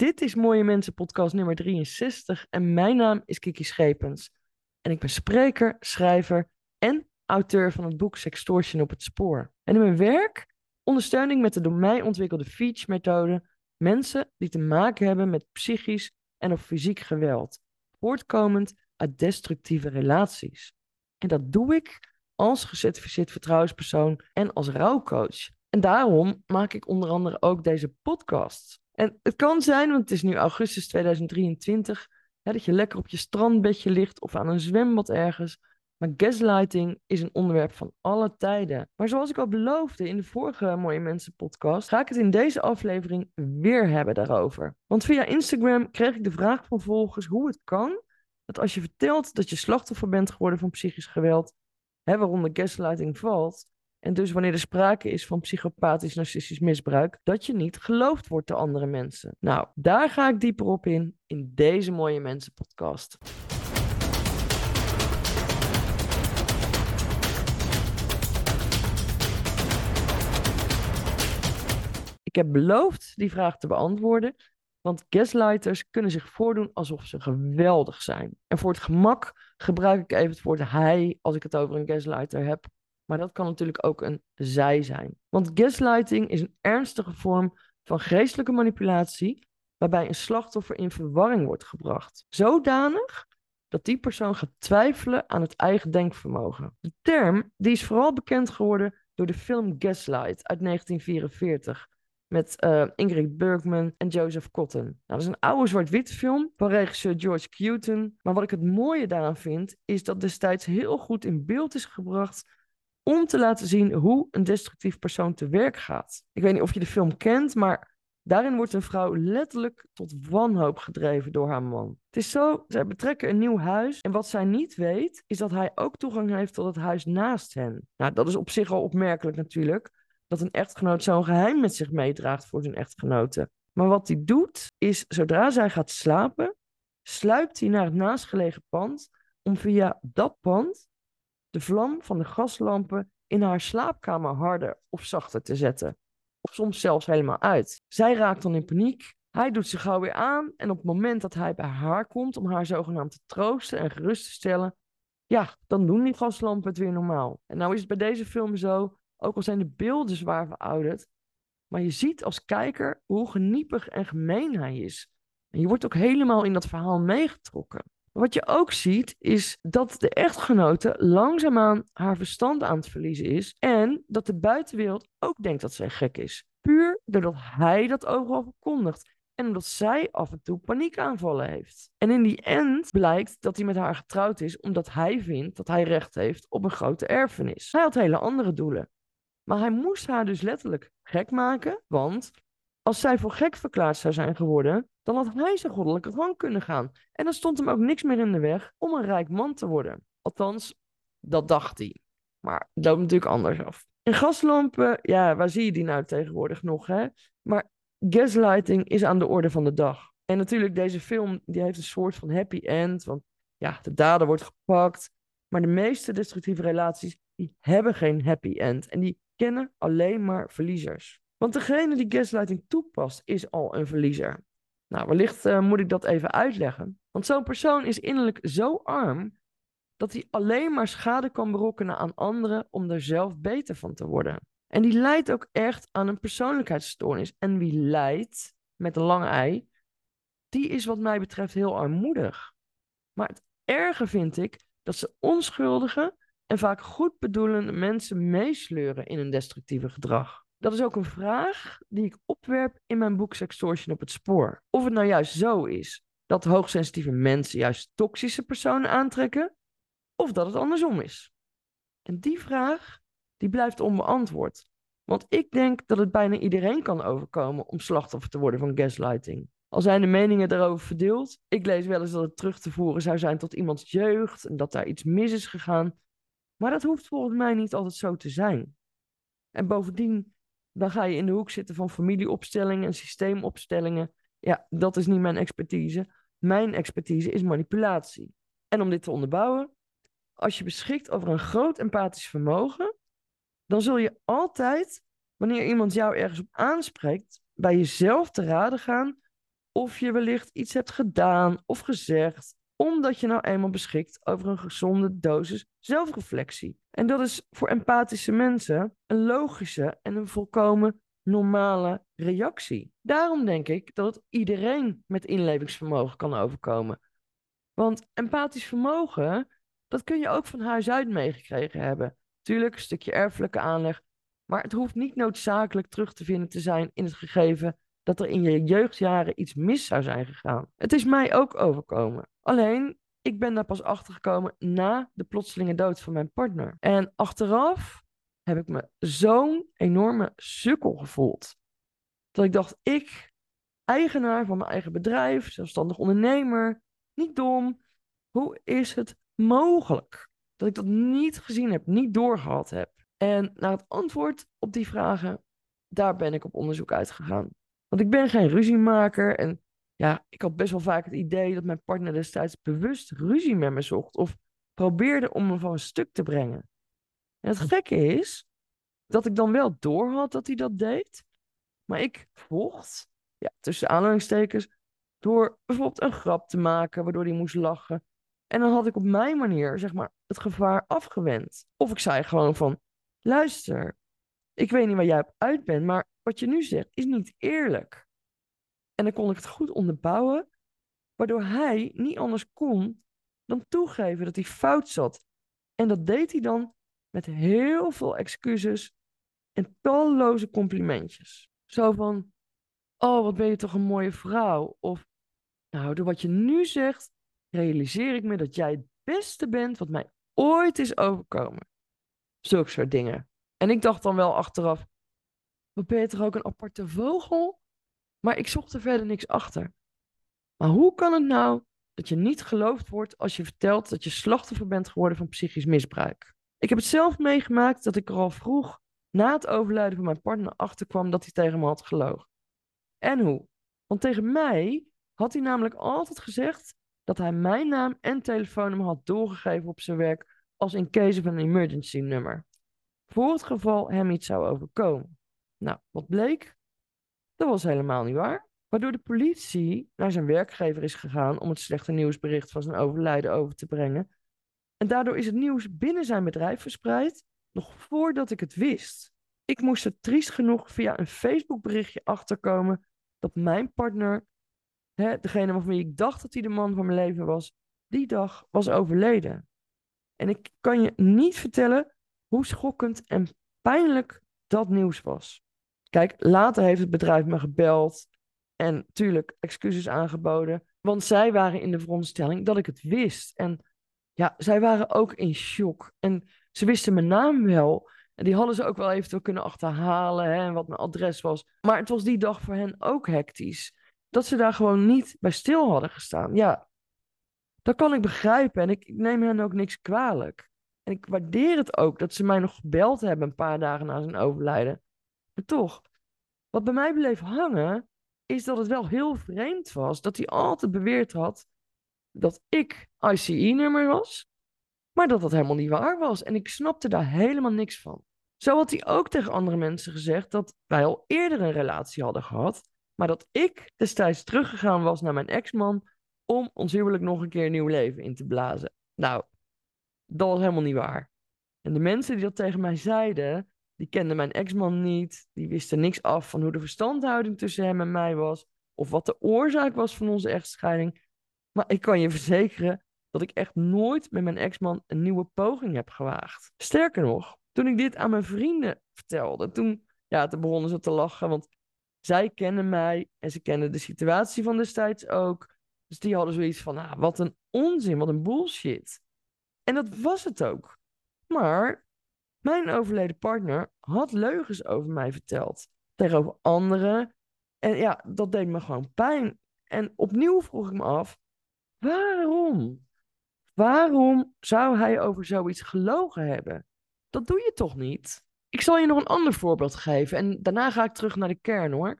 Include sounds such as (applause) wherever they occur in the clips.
Dit is Mooie Mensen podcast nummer 63 en mijn naam is Kiki Schepens. En ik ben spreker, schrijver en auteur van het boek Sextortion op het spoor. En in mijn werk ondersteun ik met de door mij ontwikkelde Feach-methode mensen die te maken hebben met psychisch en of fysiek geweld, voortkomend uit destructieve relaties. En dat doe ik als gecertificeerd vertrouwenspersoon en als rouwcoach. En daarom maak ik onder andere ook deze podcast. En het kan zijn, want het is nu augustus 2023, hè, dat je lekker op je strandbedje ligt of aan een zwembad ergens. Maar gaslighting is een onderwerp van alle tijden. Maar zoals ik al beloofde in de vorige Mooie Mensen podcast, ga ik het in deze aflevering weer hebben daarover. Want via Instagram kreeg ik de vraag van volgers hoe het kan dat als je vertelt dat je slachtoffer bent geworden van psychisch geweld, hè, waaronder gaslighting valt, en dus wanneer er sprake is van psychopathisch narcistisch misbruik, dat je niet geloofd wordt door andere mensen. Nou, daar ga ik dieper op in in deze mooie mensen podcast. Ik heb beloofd die vraag te beantwoorden, want gaslighters kunnen zich voordoen alsof ze geweldig zijn. En voor het gemak gebruik ik even het woord hij als ik het over een gaslighter heb, maar dat kan natuurlijk ook een zij zijn. Want gaslighting is een ernstige vorm van geestelijke manipulatie, waarbij een slachtoffer in verwarring wordt gebracht. Zodanig dat die persoon gaat twijfelen aan het eigen denkvermogen. De term die is vooral bekend geworden door de film Gaslight uit 1944 met uh, Ingrid Bergman en Joseph Cotton. Nou, dat is een oude zwart-wit film van regisseur George Cuyton. Maar wat ik het mooie daaraan vind, is dat destijds heel goed in beeld is gebracht om te laten zien hoe een destructief persoon te werk gaat. Ik weet niet of je de film kent, maar daarin wordt een vrouw letterlijk tot wanhoop gedreven door haar man. Het is zo, zij betrekken een nieuw huis en wat zij niet weet, is dat hij ook toegang heeft tot het huis naast hen. Nou, dat is op zich al opmerkelijk natuurlijk, dat een echtgenoot zo'n geheim met zich meedraagt voor zijn echtgenote. Maar wat hij doet, is zodra zij gaat slapen, sluipt hij naar het naastgelegen pand om via dat pand de vlam van de gaslampen in haar slaapkamer harder of zachter te zetten. Of soms zelfs helemaal uit. Zij raakt dan in paniek. Hij doet zich gauw weer aan en op het moment dat hij bij haar komt om haar zogenaamd te troosten en gerust te stellen, ja, dan doen die gaslampen het weer normaal. En nou is het bij deze film zo, ook al zijn de beelden zwaar verouderd, maar je ziet als kijker hoe geniepig en gemeen hij is. En je wordt ook helemaal in dat verhaal meegetrokken. Wat je ook ziet, is dat de echtgenote langzaamaan haar verstand aan het verliezen is. En dat de buitenwereld ook denkt dat zij gek is. Puur doordat hij dat overal verkondigt. En omdat zij af en toe paniekaanvallen heeft. En in die end blijkt dat hij met haar getrouwd is omdat hij vindt dat hij recht heeft op een grote erfenis. Hij had hele andere doelen. Maar hij moest haar dus letterlijk gek maken, want als zij voor gek verklaard zou zijn geworden, dan had hij zijn goddelijke gang kunnen gaan. En dan stond hem ook niks meer in de weg om een rijk man te worden. Althans, dat dacht hij. Maar dat loopt natuurlijk anders af. En gaslampen, ja, waar zie je die nou tegenwoordig nog, hè? Maar gaslighting is aan de orde van de dag. En natuurlijk, deze film die heeft een soort van happy end, want ja, de dader wordt gepakt. Maar de meeste destructieve relaties, die hebben geen happy end. En die kennen alleen maar verliezers. Want degene die gaslighting toepast, is al een verliezer. Nou, wellicht uh, moet ik dat even uitleggen. Want zo'n persoon is innerlijk zo arm dat hij alleen maar schade kan berokkenen aan anderen om er zelf beter van te worden. En die leidt ook echt aan een persoonlijkheidsstoornis. En wie lijdt met een lange ei, die is wat mij betreft heel armoedig. Maar het erge vind ik dat ze onschuldige en vaak goed bedoelende mensen meesleuren in een destructieve gedrag. Dat is ook een vraag die ik opwerp in mijn boek Sextortion op het spoor. Of het nou juist zo is dat hoogsensitieve mensen juist toxische personen aantrekken, of dat het andersom is. En die vraag, die blijft onbeantwoord. Want ik denk dat het bijna iedereen kan overkomen om slachtoffer te worden van gaslighting. Al zijn de meningen daarover verdeeld. Ik lees wel eens dat het terug te voeren zou zijn tot iemands jeugd en dat daar iets mis is gegaan. Maar dat hoeft volgens mij niet altijd zo te zijn. En bovendien dan ga je in de hoek zitten van familieopstellingen en systeemopstellingen. Ja, dat is niet mijn expertise. Mijn expertise is manipulatie. En om dit te onderbouwen, als je beschikt over een groot empathisch vermogen, dan zul je altijd, wanneer iemand jou ergens op aanspreekt, bij jezelf te raden gaan of je wellicht iets hebt gedaan of gezegd, omdat je nou eenmaal beschikt over een gezonde dosis zelfreflectie. En dat is voor empathische mensen een logische en een volkomen normale reactie. Daarom denk ik dat het iedereen met inlevingsvermogen kan overkomen. Want empathisch vermogen, dat kun je ook van huis uit meegekregen hebben. Tuurlijk, een stukje erfelijke aanleg. Maar het hoeft niet noodzakelijk terug te vinden te zijn in het gegeven dat er in je jeugdjaren iets mis zou zijn gegaan. Het is mij ook overkomen. Alleen, ik ben daar pas achter gekomen na de plotselinge dood van mijn partner. En achteraf heb ik me zo'n enorme sukkel gevoeld. Dat ik dacht, ik, eigenaar van mijn eigen bedrijf, zelfstandig ondernemer, niet dom, hoe is het mogelijk dat ik dat niet gezien heb, niet doorgehad heb? En naar het antwoord op die vragen, daar ben ik op onderzoek uitgegaan. Want ik ben geen ruziemaker en ja, ik had best wel vaak het idee dat mijn partner destijds bewust ruzie met me zocht of probeerde om me van een stuk te brengen. En het gekke is dat ik dan wel doorhad dat hij dat deed, maar ik vocht, ja, tussen aanhalingstekens, door bijvoorbeeld een grap te maken waardoor hij moest lachen. En dan had ik op mijn manier, zeg maar, het gevaar afgewend. Of ik zei gewoon van, luister, ik weet niet waar jij op uit bent, maar wat je nu zegt is niet eerlijk. En dan kon ik het goed onderbouwen, waardoor hij niet anders kon dan toegeven dat hij fout zat. En dat deed hij dan met heel veel excuses en talloze complimentjes. Zo van, oh wat ben je toch een mooie vrouw. Of, nou door wat je nu zegt, realiseer ik me dat jij het beste bent wat mij ooit is overkomen. Zulke soort dingen. En ik dacht dan wel achteraf, wat ben je toch ook een aparte vogel? Maar ik zocht er verder niks achter. Maar hoe kan het nou dat je niet geloofd wordt als je vertelt dat je slachtoffer bent geworden van psychisch misbruik? Ik heb het zelf meegemaakt dat ik er al vroeg na het overlijden van mijn partner achterkwam dat hij tegen me had gelogen. En hoe? Want tegen mij had hij namelijk altijd gezegd dat hij mijn naam en telefoonnummer had doorgegeven op zijn werk als in case van een emergency nummer. Voor het geval hem iets zou overkomen. Nou, wat bleek? Dat was helemaal niet waar. Waardoor de politie naar zijn werkgever is gegaan om het slechte nieuwsbericht van zijn overlijden over te brengen. En daardoor is het nieuws binnen zijn bedrijf verspreid, nog voordat ik het wist. Ik moest er triest genoeg via een Facebook-berichtje achterkomen dat mijn partner, hè, degene van wie ik dacht dat hij de man van mijn leven was, die dag was overleden. En ik kan je niet vertellen hoe schokkend en pijnlijk dat nieuws was. Kijk, later heeft het bedrijf me gebeld en tuurlijk excuses aangeboden, want zij waren in de veronderstelling dat ik het wist. En ja, zij waren ook in shock. En ze wisten mijn naam wel. En die hadden ze ook wel eventueel kunnen achterhalen hè, en wat mijn adres was. Maar het was die dag voor hen ook hectisch. Dat ze daar gewoon niet bij stil hadden gestaan. Ja, dat kan ik begrijpen. En ik, ik neem hen ook niks kwalijk. En ik waardeer het ook dat ze mij nog gebeld hebben een paar dagen na zijn overlijden. Toch, wat bij mij bleef hangen, is dat het wel heel vreemd was dat hij altijd beweerd had dat ik ICE-nummer was, maar dat dat helemaal niet waar was. En ik snapte daar helemaal niks van. Zo had hij ook tegen andere mensen gezegd dat wij al eerder een relatie hadden gehad, maar dat ik destijds teruggegaan was naar mijn ex-man om ons huwelijk nog een keer een nieuw leven in te blazen. Nou, dat was helemaal niet waar. En de mensen die dat tegen mij zeiden, die kenden mijn ex-man niet. Die wisten niks af van hoe de verstandhouding tussen hem en mij was. Of wat de oorzaak was van onze echtscheiding. Maar ik kan je (laughs) verzekeren dat ik echt nooit met mijn ex-man een nieuwe poging heb gewaagd. Sterker nog, toen ik dit aan mijn vrienden vertelde, toen, ja, toen begonnen ze te lachen. Want zij kennen mij en ze kennen de situatie van destijds ook. Dus die hadden zoiets van, ah, wat een onzin, wat een bullshit. En dat was het ook. Maar mijn overleden partner had leugens over mij verteld. Tegenover anderen. En ja, dat deed me gewoon pijn. En opnieuw vroeg ik me af, waarom? Waarom zou hij over zoiets gelogen hebben? Dat doe je toch niet? Ik zal je nog een ander voorbeeld geven en daarna ga ik terug naar de kern hoor.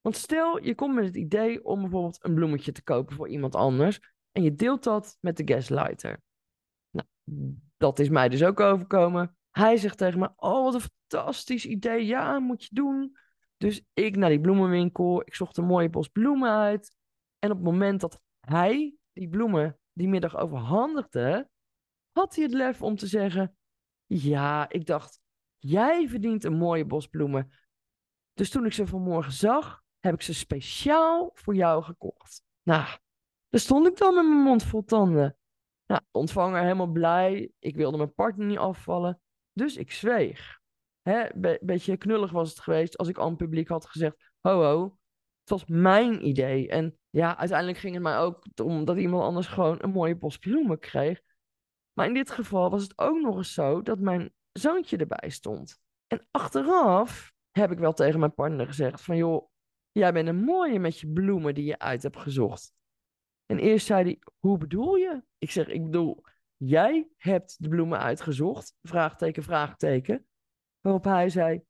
Want stel je komt met het idee om bijvoorbeeld een bloemetje te kopen voor iemand anders en je deelt dat met de gaslighter. Nou, dat is mij dus ook overkomen. Hij zegt tegen me: Oh, wat een fantastisch idee. Ja, moet je doen. Dus ik naar die bloemenwinkel, ik zocht een mooie bos bloemen uit. En op het moment dat hij die bloemen die middag overhandigde, had hij het lef om te zeggen: Ja, ik dacht, jij verdient een mooie bos bloemen. Dus toen ik ze vanmorgen zag, heb ik ze speciaal voor jou gekocht. Nou, daar stond ik dan met mijn mond vol tanden. Nou, ontvanger helemaal blij. Ik wilde mijn partner niet afvallen. Dus ik zweeg. Be beetje knullig was het geweest als ik aan het publiek had gezegd: Ho, ho, het was mijn idee. En ja, uiteindelijk ging het mij ook om dat iemand anders gewoon een mooie bos bloemen kreeg. Maar in dit geval was het ook nog eens zo dat mijn zoontje erbij stond. En achteraf heb ik wel tegen mijn partner gezegd: van joh, jij bent een mooie met je bloemen die je uit hebt gezocht. En eerst zei hij: Hoe bedoel je? Ik zeg: Ik bedoel, jij hebt de bloemen uitgezocht? Vraagteken, vraagteken. Waarop hij zei: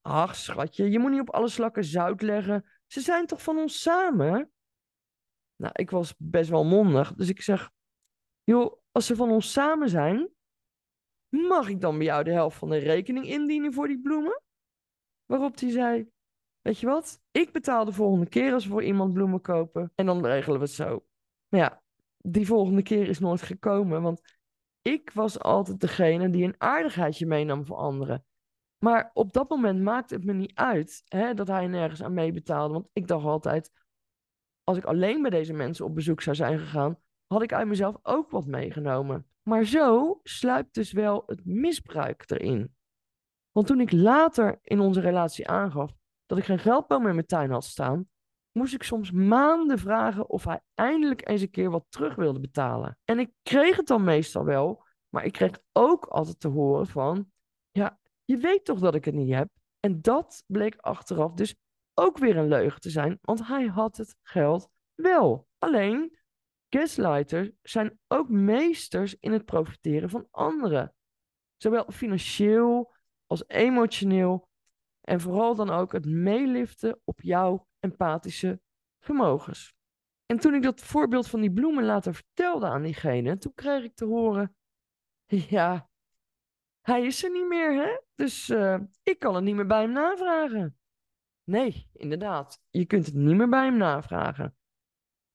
Ach, schatje, je moet niet op alle slakken zout leggen. Ze zijn toch van ons samen? Nou, ik was best wel mondig, dus ik zeg: Joh, als ze van ons samen zijn, mag ik dan bij jou de helft van de rekening indienen voor die bloemen? Waarop hij zei: Weet je wat? Ik betaal de volgende keer als we voor iemand bloemen kopen en dan regelen we het zo. Maar ja, die volgende keer is nooit gekomen, want ik was altijd degene die een aardigheidje meenam voor anderen. Maar op dat moment maakte het me niet uit hè, dat hij nergens aan meebetaalde. Want ik dacht altijd, als ik alleen bij deze mensen op bezoek zou zijn gegaan, had ik uit mezelf ook wat meegenomen. Maar zo sluipt dus wel het misbruik erin. Want toen ik later in onze relatie aangaf dat ik geen geldboom in mijn tuin had staan, moest ik soms maanden vragen of hij eindelijk eens een keer wat terug wilde betalen. En ik kreeg het dan meestal wel, maar ik kreeg ook altijd te horen van, ja, je weet toch dat ik het niet heb? En dat bleek achteraf dus ook weer een leugen te zijn, want hij had het geld wel. Alleen, gaslighters zijn ook meesters in het profiteren van anderen. Zowel financieel als emotioneel. En vooral dan ook het meeliften op jouw empathische vermogens. En toen ik dat voorbeeld van die bloemen later vertelde aan diegene, toen kreeg ik te horen: (laughs) Ja, hij is er niet meer, hè? Dus uh, ik kan het niet meer bij hem navragen. Nee, inderdaad. Je kunt het niet meer bij hem navragen.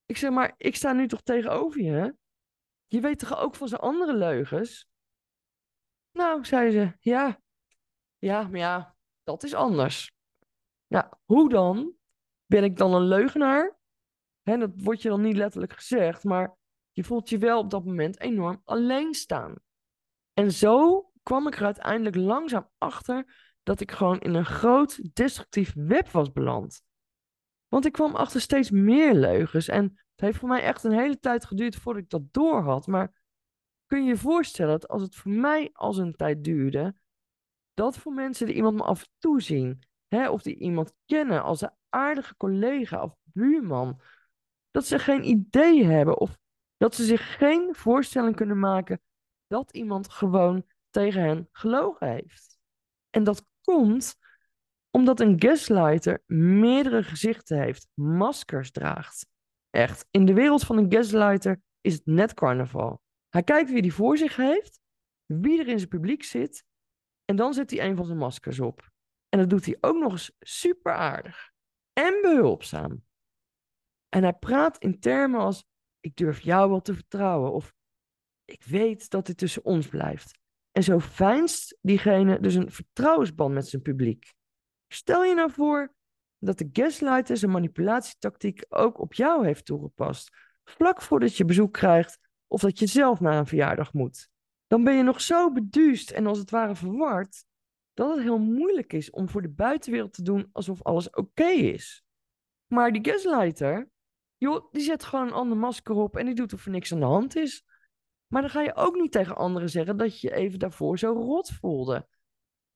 Ik zeg maar, ik sta nu toch tegenover je, hè? Je weet toch ook van zijn andere leugens? Nou, zei ze, ja. Ja, maar ja, dat is anders. Nou, hoe dan? Ben ik dan een leugenaar? Hè, dat wordt je dan niet letterlijk gezegd, maar je voelt je wel op dat moment enorm alleen staan. En zo kwam ik er uiteindelijk langzaam achter dat ik gewoon in een groot destructief web was beland. Want ik kwam achter steeds meer leugens en het heeft voor mij echt een hele tijd geduurd voordat ik dat door had. Maar kun je je voorstellen dat als het voor mij als een tijd duurde, dat voor mensen die iemand me af en toe zien, hè, of die iemand kennen als een aardige collega of buurman, dat ze geen idee hebben of dat ze zich geen voorstelling kunnen maken dat iemand gewoon tegen hen gelogen heeft. En dat komt omdat een gaslighter meerdere gezichten heeft, maskers draagt. Echt, in de wereld van een gaslighter is het net carnaval. Hij kijkt wie hij voor zich heeft, wie er in zijn publiek zit, en dan zet hij een van zijn maskers op. En dat doet hij ook nog eens super aardig en behulpzaam. En hij praat in termen als: Ik durf jou wel te vertrouwen, of Ik weet dat dit tussen ons blijft. En zo fijnst diegene dus een vertrouwensband met zijn publiek. Stel je nou voor dat de gaslighter zijn manipulatietactiek ook op jou heeft toegepast, vlak voordat je bezoek krijgt of dat je zelf naar een verjaardag moet. Dan ben je nog zo beduust en als het ware verward, dat het heel moeilijk is om voor de buitenwereld te doen alsof alles oké is. Maar die gaslighter, joh, die zet gewoon een ander masker op en die doet of er niks aan de hand is. Maar dan ga je ook niet tegen anderen zeggen dat je je even daarvoor zo rot voelde.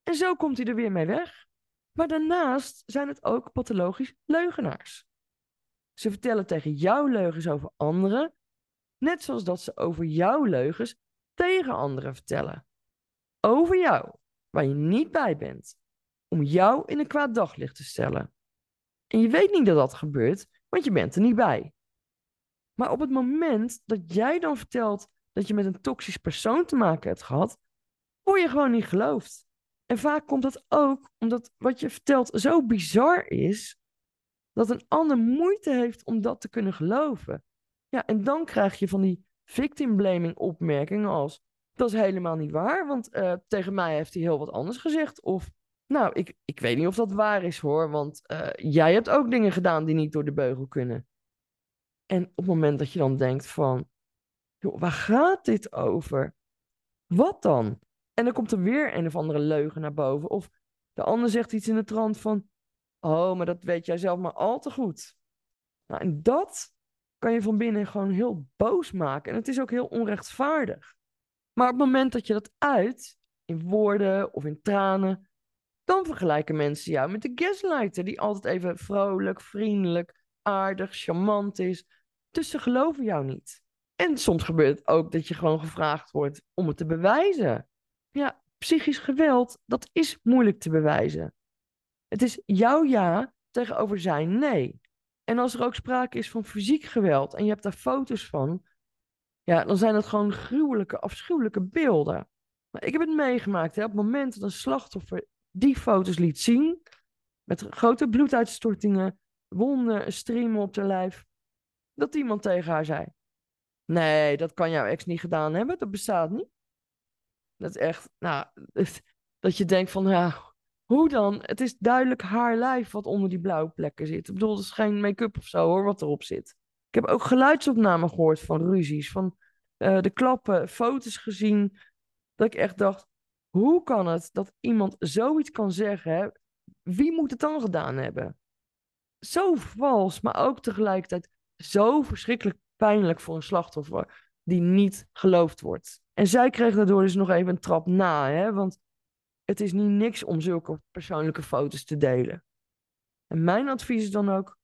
En zo komt hij er weer mee weg. Maar daarnaast zijn het ook pathologisch leugenaars. Ze vertellen tegen jou leugens over anderen, net zoals dat ze over jouw leugens tegen anderen vertellen. Over jou, waar je niet bij bent, om jou in een kwaad daglicht te stellen. En je weet niet dat dat gebeurt, want je bent er niet bij. Maar op het moment dat jij dan vertelt dat je met een toxisch persoon te maken hebt gehad, word je gewoon niet geloofd. En vaak komt dat ook omdat wat je vertelt zo bizar is, dat een ander moeite heeft om dat te kunnen geloven. Ja, en dan krijg je van die victim blaming opmerkingen als, dat is helemaal niet waar, want eh, tegen mij heeft hij heel wat anders gezegd. Of, nou, ik, ik weet niet of dat waar is hoor, want uh, jij hebt ook dingen gedaan die niet door de beugel kunnen. En op het moment dat je dan denkt van, joh, waar gaat dit over? Wat dan? En dan komt er weer een of andere leugen naar boven. Of de ander zegt iets in de trant van, oh, maar dat weet jij zelf maar al te goed. Nou, en dat kan je van binnen gewoon heel boos maken. En het is ook heel onrechtvaardig. Maar op het moment dat je dat uit, in woorden of in tranen, dan vergelijken mensen jou met de gaslighter, die altijd even vrolijk, vriendelijk, aardig, charmant is. Dus ze geloven jou niet. En soms gebeurt het ook dat je gewoon gevraagd wordt om het te bewijzen. Ja, psychisch geweld, dat is moeilijk te bewijzen. Het is jouw ja tegenover zijn nee. En als er ook sprake is van fysiek geweld en je hebt daar foto's van, ja, dan zijn dat gewoon gruwelijke, afschuwelijke beelden. Maar ik heb het meegemaakt. Hè, op het moment dat een slachtoffer die foto's liet zien, met grote bloeduitstortingen, wonden, streamen op haar lijf, dat iemand tegen haar zei: Nee, dat kan jouw ex niet gedaan hebben, dat bestaat niet. Dat is echt, nou, dat je denkt van, ja, hoe dan? Het is duidelijk haar lijf wat onder die blauwe plekken zit. Ik bedoel, het is geen make-up of zo hoor, wat erop zit. Ik heb ook geluidsopnamen gehoord van ruzies, van uh, de klappen, foto's gezien. Dat ik echt dacht, hoe kan het dat iemand zoiets kan zeggen? Wie moet het dan gedaan hebben? Zo vals, maar ook tegelijkertijd zo verschrikkelijk pijnlijk voor een slachtoffer die niet geloofd wordt. En zij kreeg daardoor dus nog even een trap na, hè? want het is niet niks om zulke persoonlijke foto's te delen. En mijn advies is dan ook,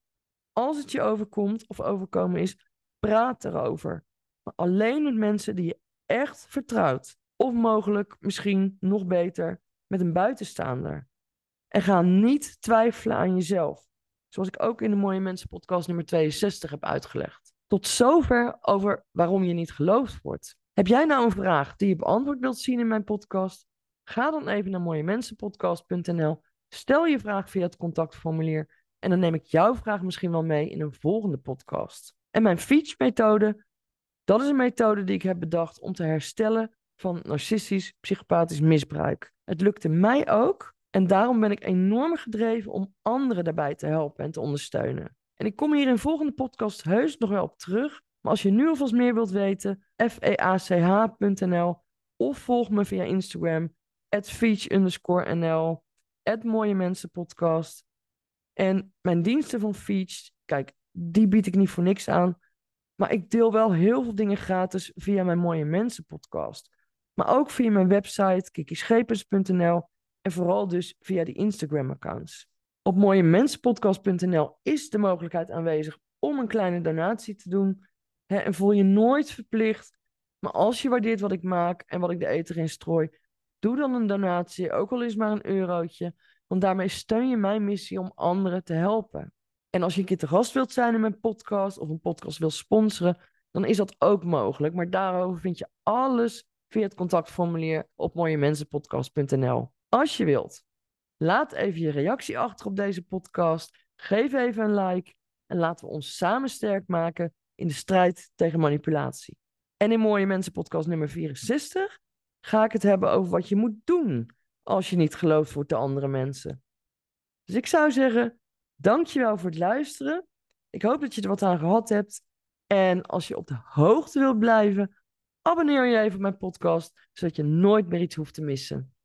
als het je overkomt of overkomen is, praat erover. Maar alleen met mensen die je echt vertrouwt. Of mogelijk, misschien nog beter, met een buitenstaander. En ga niet twijfelen aan jezelf. Zoals ik ook in de Mooie Mensen podcast nummer 62 heb uitgelegd. Tot zover over waarom je niet geloofd wordt. Heb jij nou een vraag die je beantwoord wilt zien in mijn podcast? Ga dan even naar mooiemensenpodcast.nl. Stel je vraag via het contactformulier en dan neem ik jouw vraag misschien wel mee in een volgende podcast. En mijn Feach-methode, dat is een methode die ik heb bedacht om te herstellen van narcistisch psychopathisch misbruik. Het lukte mij ook en daarom ben ik enorm gedreven om anderen daarbij te helpen en te ondersteunen. En ik kom hier in de volgende podcast heus nog wel op terug. Maar als je nu alvast meer wilt weten, feach.nl of volg me via Instagram, feach_nl, mooie mensen podcast. En mijn diensten van Feach, kijk, die bied ik niet voor niks aan. Maar ik deel wel heel veel dingen gratis via mijn Mooie Mensen podcast. Maar ook via mijn website kikischepers.nl en vooral dus via die Instagram accounts. Op mooiemensenpodcast.nl is de mogelijkheid aanwezig om een kleine donatie te doen. en voel je nooit verplicht. Maar als je waardeert wat ik maak en wat ik de eten in strooi, doe dan een donatie, ook al is maar een eurotje. Want daarmee steun je mijn missie om anderen te helpen. En als je een keer te gast wilt zijn in mijn podcast of een podcast wil sponsoren, dan is dat ook mogelijk. Maar daarover vind je alles via het contactformulier op mooiemensenpodcast.nl. Als je wilt. Laat even je reactie achter op deze podcast. Geef even een like. En laten we ons samen sterk maken in de strijd tegen manipulatie. En in Mooie Mensen podcast nummer 64 ga ik het hebben over wat je moet doen als je niet gelooft wordt door andere mensen. Dus ik zou zeggen, dankjewel voor het luisteren. Ik hoop dat je er wat aan gehad hebt. En als je op de hoogte wilt blijven, abonneer je even op mijn podcast, zodat je nooit meer iets hoeft te missen.